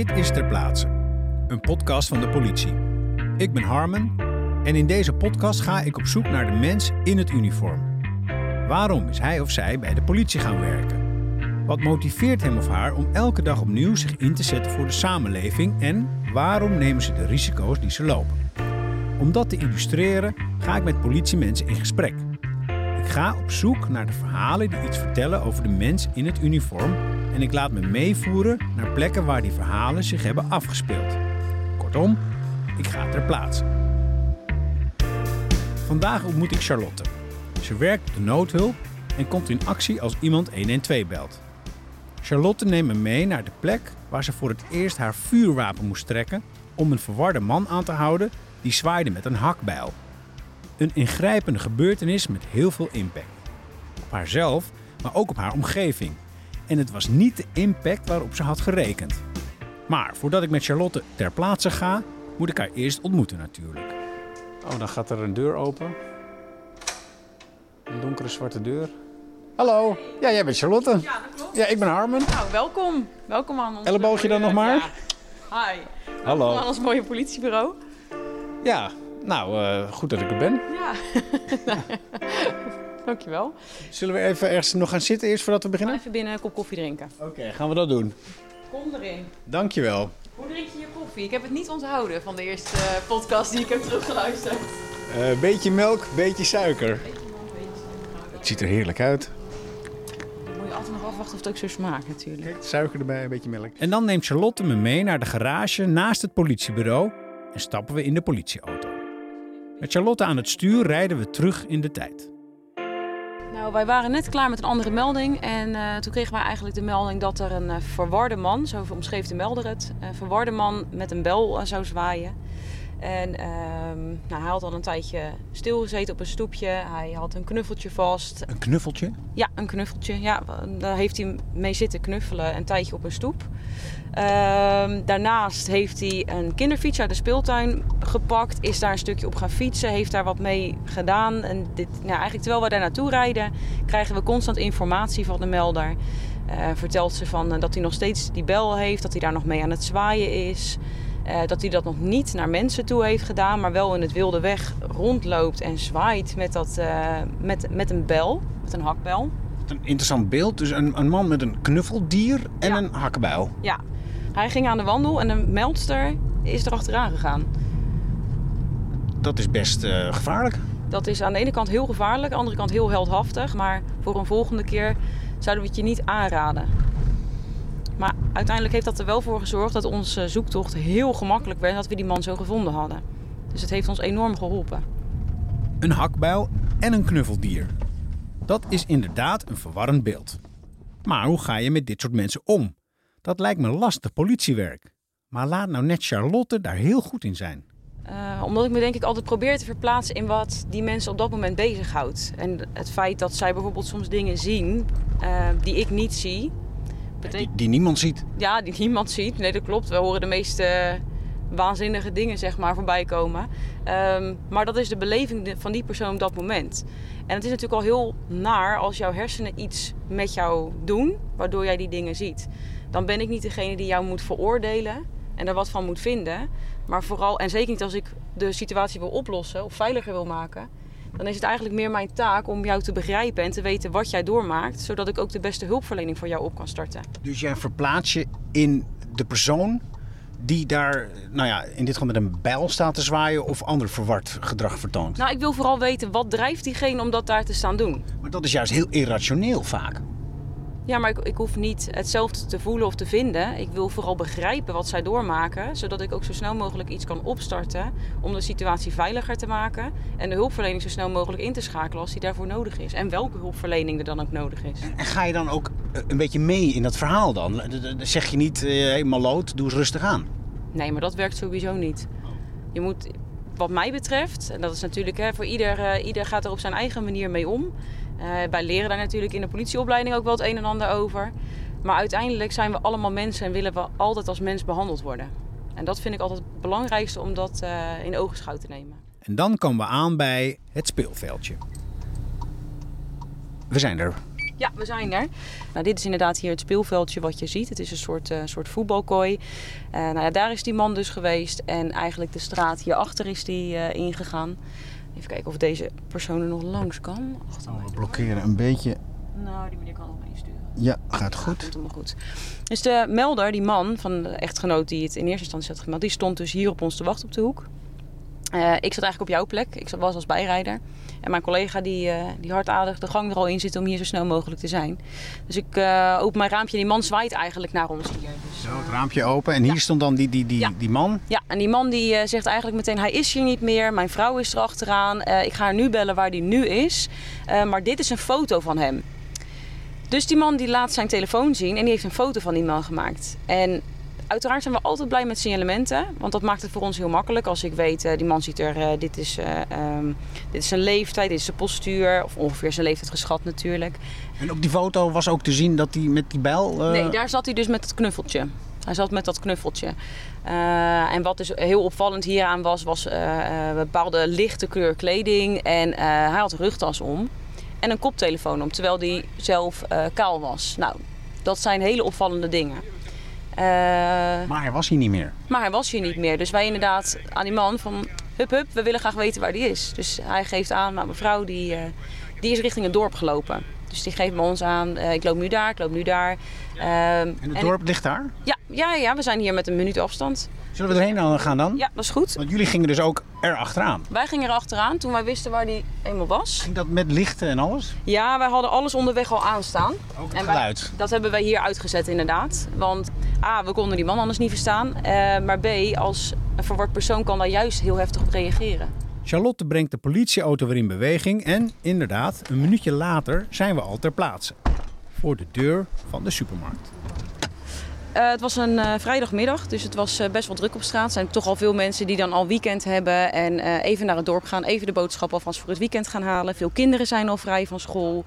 Dit is Ter Plaatse, een podcast van de politie. Ik ben Harmen en in deze podcast ga ik op zoek naar de mens in het uniform. Waarom is hij of zij bij de politie gaan werken? Wat motiveert hem of haar om elke dag opnieuw zich in te zetten voor de samenleving en waarom nemen ze de risico's die ze lopen? Om dat te illustreren ga ik met politiemensen in gesprek. Ik ga op zoek naar de verhalen die iets vertellen over de mens in het uniform en ik laat me meevoeren naar plekken waar die verhalen zich hebben afgespeeld. Kortom, ik ga ter plaatse. Vandaag ontmoet ik Charlotte. Ze werkt op de noodhulp en komt in actie als iemand 112 belt. Charlotte neemt me mee naar de plek waar ze voor het eerst haar vuurwapen moest trekken om een verwarde man aan te houden die zwaaide met een hakbijl. Een ingrijpende gebeurtenis met heel veel impact. Op haarzelf, maar ook op haar omgeving. En het was niet de impact waarop ze had gerekend. Maar voordat ik met Charlotte ter plaatse ga, moet ik haar eerst ontmoeten natuurlijk. Oh, dan gaat er een deur open. Een donkere zwarte deur. Hallo, ja, jij bent Charlotte. Ja, dat klopt. Ja, ik ben Harmen. Nou, welkom. Welkom aan ons. Elleboogje dan nog maar? Ja. Hi. Hallo. Aan ons mooie politiebureau. Ja, nou, eh, goed dat ik er ben. Ja. Dankjewel. Zullen we even ergens nog gaan zitten eerst voordat we beginnen? even binnen een kop koffie drinken. Oké, gaan we dat doen. Kom erin. Dankjewel. Hoe drink je je koffie? Ik heb het niet onthouden van de eerste eh, podcast die ik heb teruggeluisterd. Eh beetje melk, beetje suiker. Beetje man, beetje suiker. Het ziet er heerlijk uit. Dan moet je altijd nog afwachten of het ook zo smaakt natuurlijk. Suiker erbij, een beetje melk. En dan neemt Charlotte me mee naar de garage naast het politiebureau en stappen we in de politieauto. Met Charlotte aan het stuur rijden we terug in de tijd. Nou, wij waren net klaar met een andere melding. En eh, toen kregen wij eigenlijk de melding dat er een eh, verwarde man, zo omschreef de melder het, een verwarde man met een bel eh, zou zwaaien. En ehm, nou, hij had al een tijdje stilgezeten op een stoepje. Hij had een knuffeltje vast. Een knuffeltje? Ja, een knuffeltje. Ja, daar heeft hij mee zitten knuffelen een tijdje op een stoep. Ehm, daarnaast heeft hij een kinderfiets uit de speeltuin gepakt. Is daar een stukje op gaan fietsen. Heeft daar wat mee gedaan. En dit, nou, eigenlijk terwijl we daar naartoe rijden, krijgen we constant informatie van de melder. Eh, vertelt ze van, eh, dat hij nog steeds die bel heeft. Dat hij daar nog mee aan het zwaaien is. Eh, dat hij dat nog niet naar mensen toe heeft gedaan, maar wel in het wilde weg rondloopt en zwaait met, dat, eh, met, met een bel, met een hakbel. Een interessant beeld. Dus een, een man met een knuffeldier en Ja. een hakbijl. Ja, hij ging aan de wandel en een meldster is er achteraan gegaan. Dat is best eh, gevaarlijk. Dat is aan de ene kant heel gevaarlijk, aan de andere kant heel heldhaftig. Maar voor een volgende keer zouden we het je niet aanraden. Maar uiteindelijk heeft dat er wel voor gezorgd dat onze zoektocht heel gemakkelijk werd en dat we die man zo gevonden hadden. Dus het heeft ons enorm geholpen. Een hakbijl en een knuffeldier. Dat is inderdaad een verwarrend beeld. Maar hoe ga je met dit soort mensen om? Dat lijkt me lastig politiewerk. Maar laat nou net Charlotte daar heel goed in zijn. Eh, omdat ik me denk ik altijd probeer te verplaatsen in wat die mensen op dat moment bezighoudt. En het feit dat zij bijvoorbeeld soms dingen zien eh, die ik niet zie. Die, die niemand ziet. ja, die niemand ziet. Nee, dat klopt. We horen de meest eh, waanzinnige dingen zeg maar voorbij komen. Ehm, maar dat is de beleving van die persoon op dat moment. En het is natuurlijk al heel naar als jouw hersenen iets met jou doen, waardoor jij die dingen ziet. Dan ben ik niet degene die jou moet veroordelen en er wat van moet vinden. Maar vooral, en zeker niet als ik de situatie wil oplossen of veiliger wil maken, dan is het eigenlijk meer mijn taak om jou te begrijpen en te weten wat jij doormaakt, zodat ik ook de beste hulpverlening voor jou op kan starten. Dus jij verplaats je in de persoon die daar, nou ja, in dit geval met een bijl staat te zwaaien of ander verward gedrag vertoont. Nou, ik wil vooral weten wat drijft diegene om dat daar te staan doen. Maar dat is juist heel irrationeel vaak. Ja, maar ik, ik hoef niet hetzelfde te voelen of te vinden. Ik wil vooral begrijpen wat zij doormaken, zodat ik ook zo snel mogelijk iets kan opstarten om de situatie veiliger te maken en de hulpverlening zo snel mogelijk in te schakelen als die daarvoor nodig is. En welke hulpverlening er dan ook nodig is. En ga je dan ook eh, een beetje mee in dat verhaal dan? Zeg je niet, hé hey, maloot, doe eens rustig aan. Nee, maar dat werkt sowieso niet. Je moet, wat mij betreft, en dat is natuurlijk hè, voor ieder, eh, ieder gaat er op zijn eigen manier mee om. Eh, wij leren daar natuurlijk in de politieopleiding ook wel het een en ander over. Maar uiteindelijk zijn we allemaal mensen en willen we altijd als mens behandeld worden. En dat vind ik altijd het belangrijkste om dat eh, in ogenschouw te nemen. En dan komen we aan bij het speelveldje. We zijn er. Ja, we zijn er. Nou, dit is inderdaad hier het speelveldje wat je ziet. Het is een soort, uh, soort voetbalkooi. Uh, nou ja, daar is die man dus geweest. En eigenlijk de straat hierachter is die uh, ingegaan. Even kijken of deze persoon er nog langs kan. Oh, we blokkeren een beetje. Nou, die meneer kan nog meesturen. Ja, gaat goed. Ja, helemaal goed. Dus de melder, die man van de echtgenoot die het in eerste instantie had gemeld... die stond dus hier op ons te wachten op de hoek. Uh, ik zat eigenlijk op jouw plek. Ik was als bijrijder. En mijn collega die, uh, die hardaardig de gang er al in zit om hier zo snel mogelijk te zijn. Dus ik uh, open mijn raampje en die man zwaait eigenlijk naar ons hier. Dus, zo, het raampje open. En hier stond dan die, die, die, ja. die man? Ja, en die man die zegt eigenlijk meteen hij is hier niet meer. Mijn vrouw is erachteraan. ik ga haar nu bellen waar die nu is. maar dit is een foto van hem. Dus die man die laat zijn telefoon zien en die heeft een foto van die man gemaakt. En uiteraard zijn we altijd blij met signalementen. Want dat maakt het voor ons heel makkelijk. Als ik weet, uh, die man ziet er, uh, dit, is, uh, um, dit is zijn leeftijd, dit is zijn postuur. Of ongeveer zijn leeftijd geschat natuurlijk. En op die foto was ook te zien dat hij met die bijl... Nee, daar zat hij dus met het knuffeltje. Hij zat met dat knuffeltje. Uh, en wat dus heel opvallend hieraan was, was uh, bepaalde lichte kleur kleding. En hij had rugtas om. En een koptelefoon om, terwijl hij zelf kaal was. Nou, dat zijn hele opvallende dingen. Uh, maar hij was hier niet meer. Maar hij was hier niet meer. Dus wij inderdaad aan die man van... Hup, hup, we willen graag weten waar die is. Dus hij geeft aan, nou, mevrouw die, uh, die is richting het dorp gelopen. Dus die geeft me ons aan, uh, ik loop nu daar, ik loop nu daar. en het dorp ligt daar? Ja, ja, ja, we zijn hier met een minuut afstand. Zullen we erheen gaan dan? Ja, dat is goed. Want jullie gingen dus ook er achteraan. Wij gingen er achteraan toen wij wisten waar die eenmaal was. Ging dat met lichten en alles? Ja, wij hadden alles onderweg al aanstaan. Ook het en geluid? Wij, dat hebben wij hier uitgezet inderdaad. Want A, we konden die man anders niet verstaan. Uh, maar B, als een verward persoon kan daar juist heel heftig op reageren. Charlotte brengt de politieauto weer in beweging en inderdaad, een minuutje later zijn we al ter plaatse. Voor de deur van de supermarkt. Uh, het was een uh, vrijdagmiddag, dus het was uh, best wel druk op straat. Er zijn toch al veel mensen die dan al weekend hebben en even naar het dorp gaan, even de boodschap alvast voor het weekend gaan halen. Veel kinderen zijn al vrij van school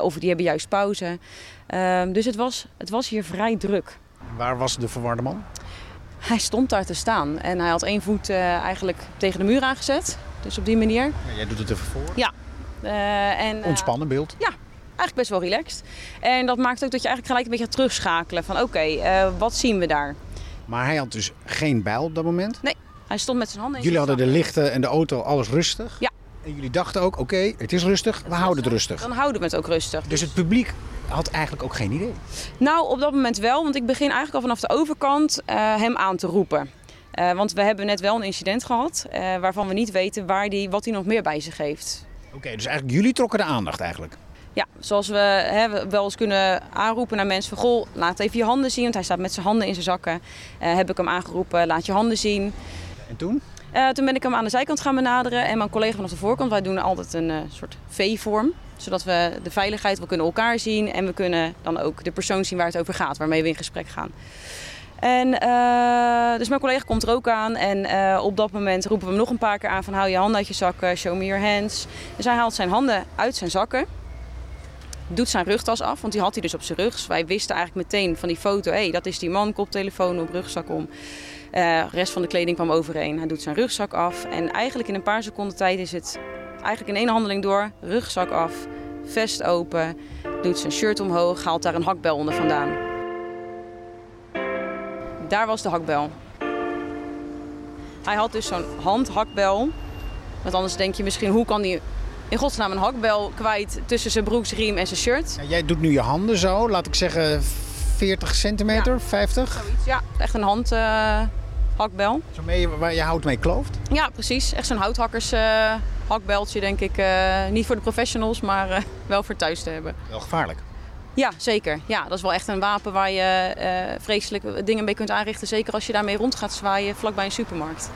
of die hebben juist pauze. Ehm, dus het was, het was hier vrij druk. Waar was de verwarde man? Hij stond daar te staan en hij had één voet eigenlijk tegen de muur aangezet. Dus op die manier. Ja, jij doet het even voor? Ja. en, Ontspannen beeld? Ja, eigenlijk best wel relaxed. En dat maakt ook dat je eigenlijk gelijk een beetje gaat terugschakelen van oké, okay, wat zien we daar? Maar hij had dus geen bijl op dat moment? Nee, hij stond met zijn handen in Jullie hadden de lichten en de auto, alles rustig? Ja. En jullie dachten ook, oké, okay, het is rustig, we houden het rustig. Dan houden we het ook rustig. Dus het publiek had eigenlijk ook geen idee? Nou, op dat moment wel, want ik begin eigenlijk al vanaf de overkant uh, hem aan te roepen. Uh, want we hebben net wel een incident gehad uh, waarvan we niet weten waar die, wat hij nog meer bij zich heeft. Oké, okay, dus eigenlijk jullie trokken de aandacht eigenlijk? Ja, zoals we hè, wel eens kunnen aanroepen naar mensen van... Goh, laat even je handen zien, want hij staat met zijn handen in zijn zakken. Heb ik hem aangeroepen, laat je handen zien. En toen? Uh, toen ben ik hem aan de zijkant gaan benaderen en mijn collega vanaf de voorkant. Wij doen altijd een uh, soort V-vorm, zodat we de veiligheid, we kunnen elkaar zien... en we kunnen dan ook de persoon zien waar het over gaat, waarmee we in gesprek gaan. En uh, dus mijn collega komt er ook aan en op dat moment roepen we hem nog een paar keer aan van hou je handen uit je zakken, show me your hands. Dus hij haalt zijn handen uit zijn zakken doet zijn rugtas af, want die had hij dus op zijn rug. Dus wij wisten eigenlijk meteen van die foto, hé, hey, dat is die man, koptelefoon op, rugzak om. Uh, de rest van de kleding kwam overeen. Hij doet zijn rugzak af en eigenlijk in een paar seconden tijd is het eigenlijk in één handeling door. Rugzak af, vest open, doet zijn shirt omhoog, haalt daar een hakbel onder vandaan. Daar was de hakbel. Hij had dus zo'n handhakbel. Want anders denk je misschien, hoe kan die in godsnaam een hakbel kwijt tussen zijn broeksriem en zijn shirt. Ja, jij doet nu je handen zo, laat ik zeggen 40 centimeter, ja, 50? Zoiets, ja. Echt een handhakbel. Uh, zo mee waar je hout mee klooft? Ja, precies. Echt zo'n houthakkers uh, hakbeltje denk ik. Uh, niet voor de professionals, maar wel voor thuis te hebben. Wel gevaarlijk. Ja, zeker. Ja, dat is wel echt een wapen waar je vreselijke dingen mee kunt aanrichten. Zeker als je daarmee rond gaat zwaaien vlakbij een supermarkt.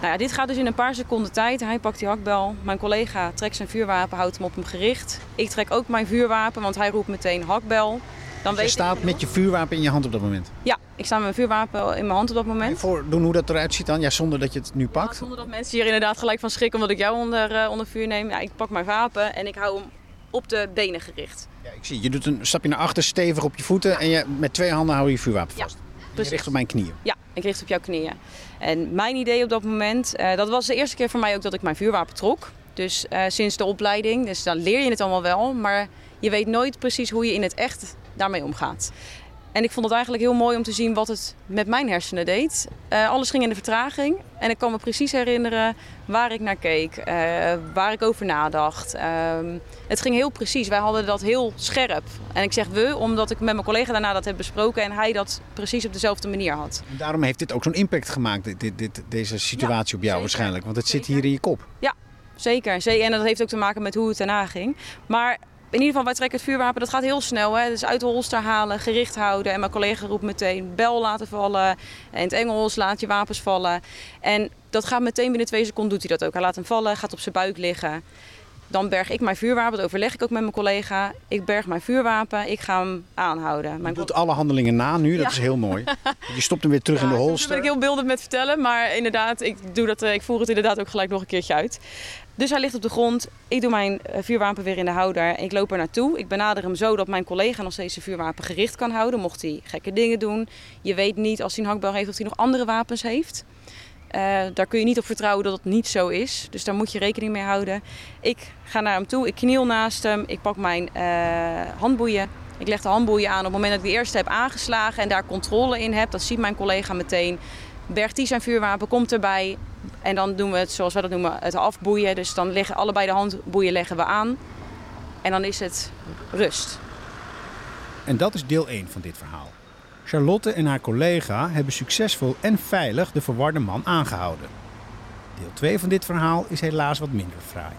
Nou ja, dit gaat dus in een paar seconden tijd. Hij pakt die hakbel. Mijn collega trekt zijn vuurwapen, houdt hem op hem gericht. Ik trek ook mijn vuurwapen, want hij roept meteen hakbel. Dan dus je staat met je vuurwapen in je hand op dat moment? Ja, ik sta met mijn vuurwapen in mijn hand op dat moment. Voor doen hoe dat eruit ziet dan? Ja, zonder dat je het nu pakt? Ja, zonder dat mensen hier inderdaad gelijk van schrikken omdat ik jou onder, uh, onder vuur neem. Ja, ik pak mijn wapen en ik hou hem op de benen gericht. Ja, ik zie. Je doet een stapje naar achter, stevig op je voeten ja. en je, met twee handen hou je je vuurwapen vast. Ja, je richt op mijn knieën. Ja, ik richt op jouw knieën. En mijn idee op dat moment, uh, dat was de eerste keer voor mij ook dat ik mijn vuurwapen trok. Dus uh, sinds de opleiding, dus dan leer je het allemaal wel. Maar Je weet nooit precies hoe je in het echt daarmee omgaat. En ik vond het eigenlijk heel mooi om te zien wat het met mijn hersenen deed. Uh, alles ging in de vertraging. En ik kan me precies herinneren waar ik naar keek, uh, waar ik over nadacht. Uh, het ging heel precies. Wij hadden dat heel scherp. En ik zeg we, omdat ik met mijn collega daarna dat heb besproken en hij dat precies op dezelfde manier had. En daarom heeft dit ook zo'n impact gemaakt, dit, dit, deze situatie ja, op jou zeker. waarschijnlijk. Want het zit hier in je kop. Ja, zeker. zeker. En dat heeft ook te maken met hoe het daarna ging. Maar in ieder geval, wij trekken het vuurwapen, dat gaat heel snel. Hè? Dus uit de holster halen, gericht houden. En mijn collega roept meteen bel laten vallen. In het Engels, laat je wapens vallen. En dat gaat meteen binnen twee seconden doet hij dat ook. Hij laat hem vallen, gaat op zijn buik liggen. Dan berg ik mijn vuurwapen, dat overleg ik ook met mijn collega. Ik berg mijn vuurwapen, ik ga hem aanhouden. Je doet alle handelingen na nu, dat is heel mooi. Je stopt hem weer terug in de holster. Daar ben ik heel beeldend met vertellen, maar inderdaad, ik, doe dat, eh, ik voer het inderdaad ook gelijk nog een keertje uit. Dus hij ligt op de grond. Ik doe mijn eh, vuurwapen weer in de houder. Ik loop er naartoe. Ik benader hem zo dat mijn collega nog steeds zijn vuurwapen gericht kan houden. Mocht hij gekke dingen doen. Je weet niet als hij een hakbel heeft of hij nog andere wapens heeft. Uh, daar kun je niet op vertrouwen dat het niet zo is. Dus daar moet je rekening mee houden. Ik ga naar hem toe. Ik kniel naast hem. Ik pak mijn uh, handboeien. Ik leg de handboeien aan op het moment dat ik de eerste heb aangeslagen en daar controle in heb. Dat ziet mijn collega meteen. Bergt hij zijn vuurwapen, komt erbij. En dan doen we het zoals we dat noemen, het afboeien. Dus dan leggen allebei de handboeien leggen we aan. En dan is het rust. En dat is deel 1 van dit verhaal. Charlotte en haar collega hebben succesvol en veilig de verwarde man aangehouden. Deel 2 van dit verhaal is helaas wat minder fraai.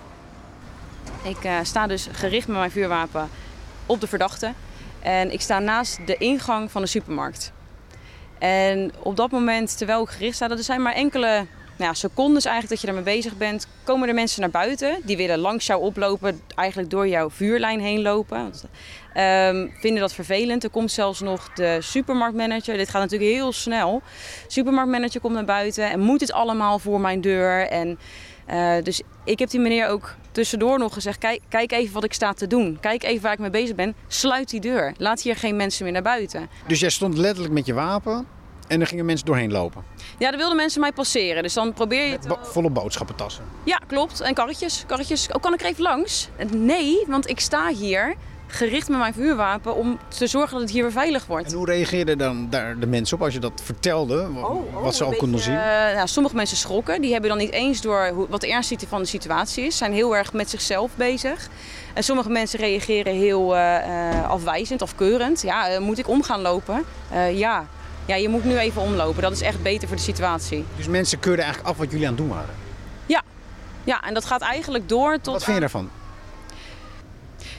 Ik uh, sta dus gericht met mijn vuurwapen op de verdachte. En ik sta naast de ingang van de supermarkt. En op dat moment, terwijl ik gericht sta, dat zijn maar enkele nou ja, secondes eigenlijk dat je daarmee bezig bent, komen er mensen naar buiten. Die willen langs jou oplopen, eigenlijk door jouw vuurlijn heen lopen. Um, vinden dat vervelend. Er komt zelfs nog de supermarktmanager. Dit gaat natuurlijk heel snel. Supermarktmanager komt naar buiten en moet het allemaal voor mijn deur. En, uh, dus ik heb die meneer ook tussendoor nog gezegd: kijk, kijk even wat ik sta te doen. Kijk even waar ik mee bezig ben. Sluit die deur. Laat hier geen mensen meer naar buiten. Dus jij stond letterlijk met je wapen en er gingen mensen doorheen lopen? Ja, dan wilden mensen mij passeren. Dus dan probeer je het... volle boodschappentassen? Ja, klopt. En karretjes. karretjes. Oh, kan ik er even langs? Nee, want ik sta hier gericht met mijn vuurwapen om te zorgen dat het hier weer veilig wordt. En hoe reageerden dan daar de mensen op als je dat vertelde? Oh, oh, wat ze al konden zien? Uh, nou, sommige mensen schrokken. Die hebben dan niet eens door hoe, wat de ernst van de situatie is. Zijn heel erg met zichzelf bezig. En sommige mensen reageren heel uh, afwijzend, afkeurend. Ja, moet ik om gaan lopen? ja, ja, je moet nu even omlopen. Dat is echt beter voor de situatie. Dus mensen keurden eigenlijk af wat jullie aan het doen waren? Ja, ja en dat gaat eigenlijk door tot... Wat vind je daarvan?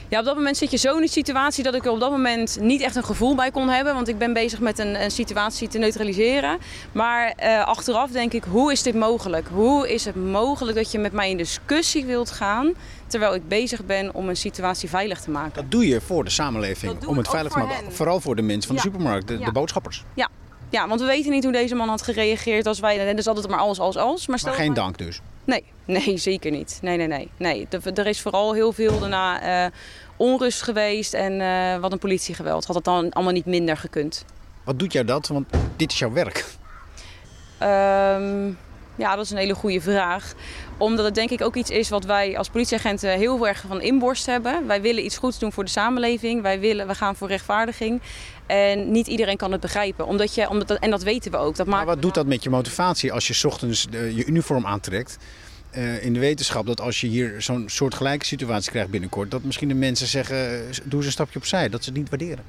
Ja, op dat moment zit je zo in een situatie dat ik er op dat moment niet echt een gevoel bij kon hebben. Want ik ben bezig met een, een situatie te neutraliseren. Maar uh, achteraf denk ik, hoe is dit mogelijk? Hoe is het mogelijk dat je met mij in discussie wilt gaan... terwijl ik bezig ben om een situatie veilig te maken? Dat doe je voor de samenleving, om het veilig te maken. Vooral voor de mensen van de supermarkt, de, de boodschappers. Ja. ja, want we weten niet hoe deze man had gereageerd als wij... Dus altijd maar alles als als. Maar, maar geen dank dus? Nee, nee, zeker niet. Nee, nee, nee. nee. Er is vooral heel veel daarna uh, onrust geweest en uh, wat een politiegeweld. Had het dan allemaal niet minder gekund. Wat doet jou dat? Want dit is jouw werk. Um, ja, dat is een hele goede vraag. Omdat het denk ik ook iets is wat wij als politieagenten heel erg van inborst hebben. Wij willen iets goeds doen voor de samenleving. Wij, willen, we gaan voor rechtvaardiging. En niet iedereen kan het begrijpen. Omdat je, omdat en dat weten we ook. Dat maakt maar wat doet dat met je motivatie als je ochtends je uniform aantrekt? Uh, in de wetenschap dat als je hier zo'n soortgelijke situatie krijgt binnenkort, dat misschien de mensen zeggen: doe eens een stapje opzij, dat ze het niet waarderen.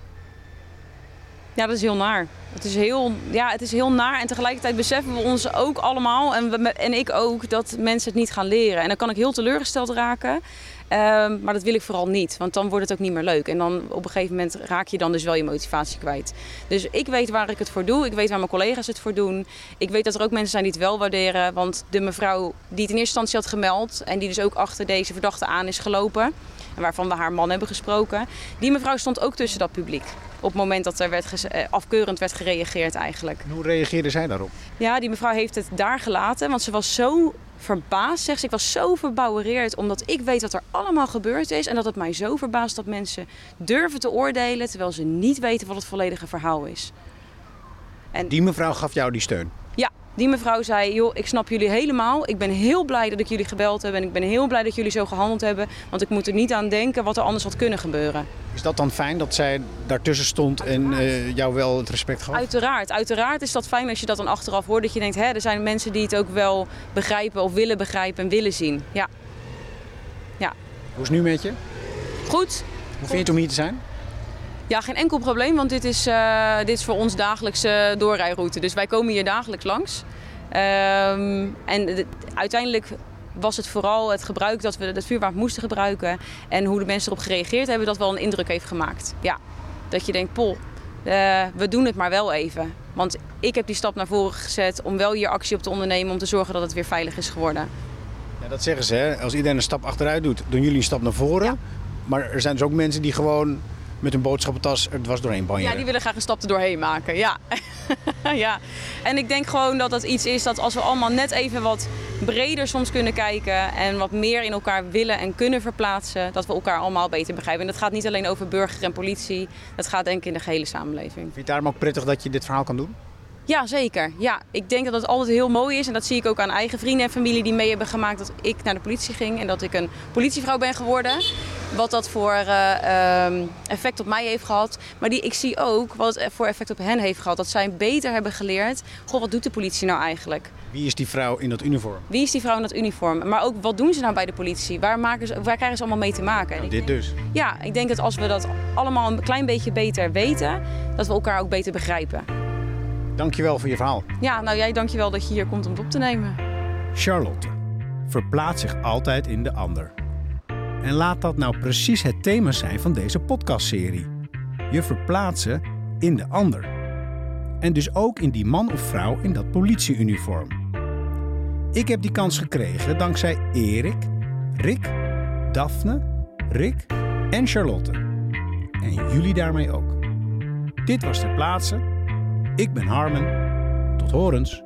Ja, dat is heel naar. Het is heel, ja, het is heel naar en tegelijkertijd beseffen we ons ook allemaal, en, we, en ik ook, dat mensen het niet gaan leren. En dan kan ik heel teleurgesteld raken. Um, maar dat wil ik vooral niet, want dan wordt het ook niet meer leuk. En dan op een gegeven moment raak je dan dus wel je motivatie kwijt. Dus ik weet waar ik het voor doe. Ik weet waar mijn collega's het voor doen. Ik weet dat er ook mensen zijn die het wel waarderen. Want de mevrouw die het in eerste instantie had gemeld en die dus ook achter deze verdachte aan is gelopen en waarvan we haar man hebben gesproken. Die mevrouw stond ook tussen dat publiek. Op het moment dat er werd eh, afkeurend werd gereageerd eigenlijk. En hoe reageerde zij daarop? Ja, die mevrouw heeft het daar gelaten. Want ze was zo verbaasd, zegt ze. Ik was zo verbouwereerd omdat ik weet wat er allemaal gebeurd is. En dat het mij zo verbaast dat mensen durven te oordelen... terwijl ze niet weten wat het volledige verhaal is. En... Die mevrouw gaf jou die steun? Die mevrouw zei, joh, ik snap jullie helemaal. Ik ben heel blij dat ik jullie gebeld heb en ik ben heel blij dat jullie zo gehandeld hebben. Want ik moet er niet aan denken wat er anders had kunnen gebeuren. Is dat dan fijn dat zij daartussen stond en uh, jou wel het respect gaf? Uiteraard. Uiteraard is dat fijn als je dat dan achteraf hoort. Dat je denkt, hè, er zijn mensen die het ook wel begrijpen of willen begrijpen en willen zien. Ja. ja. Hoe is het nu met je? Goed. Hoe vind je het om hier te zijn? Ja, geen enkel probleem, want dit is, uh, dit is voor ons dagelijkse doorrijroute. Dus wij komen hier dagelijks langs. Um, en uiteindelijk was het vooral het gebruik dat we het vuurwapen moesten gebruiken. En hoe de mensen erop gereageerd hebben, dat wel een indruk heeft gemaakt. Ja, dat je denkt, pol, uh, we doen het maar wel even. Want ik heb die stap naar voren gezet om wel hier actie op te ondernemen... om te zorgen dat het weer veilig is geworden. Ja, dat zeggen ze, hè? Als iedereen een stap achteruit doet, doen jullie een stap naar voren. Ja. Maar er zijn dus ook mensen die gewoon met een boodschappentas er dwars doorheen banjeren. Ja, die willen graag een stap er doorheen maken, ja. ja. En ik denk gewoon dat dat iets is dat als we allemaal net even wat breder soms kunnen kijken... en wat meer in elkaar willen en kunnen verplaatsen... dat we elkaar allemaal beter begrijpen. En dat gaat niet alleen over burger en politie. Dat gaat denk ik in de gehele samenleving. Vind je het daarom ook prettig dat je dit verhaal kan doen? Ja, zeker. Ja, ik denk dat het altijd heel mooi is. En dat zie ik ook aan eigen vrienden en familie die mee hebben gemaakt dat ik naar de politie ging. En dat ik een politievrouw ben geworden. Wat dat voor uh, effect op mij heeft gehad. Maar die, ik zie ook wat het voor effect op hen heeft gehad. Dat zij beter hebben geleerd. Goh, wat doet de politie nou eigenlijk? Wie is die vrouw in dat uniform? Wie is die vrouw in dat uniform? Maar ook wat doen ze nou bij de politie? Waar, maken ze, waar krijgen ze allemaal mee te maken? Nou, dit dus. Ja, ik denk dat als we dat allemaal een klein beetje beter weten, dat we elkaar ook beter begrijpen. Dankjewel voor je verhaal. Ja, nou jij dankjewel dat je hier komt om het op te nemen. Charlotte verplaatst zich altijd in de ander. En laat dat nou precies het thema zijn van deze podcastserie. Je verplaatsen in de ander. En dus ook in die man of vrouw in dat politieuniform. Ik heb die kans gekregen dankzij Erik, Rick, Daphne, Rick en Charlotte. En jullie daarmee ook. Dit was Ter Plaatse. Ik ben Harmen. Tot horens.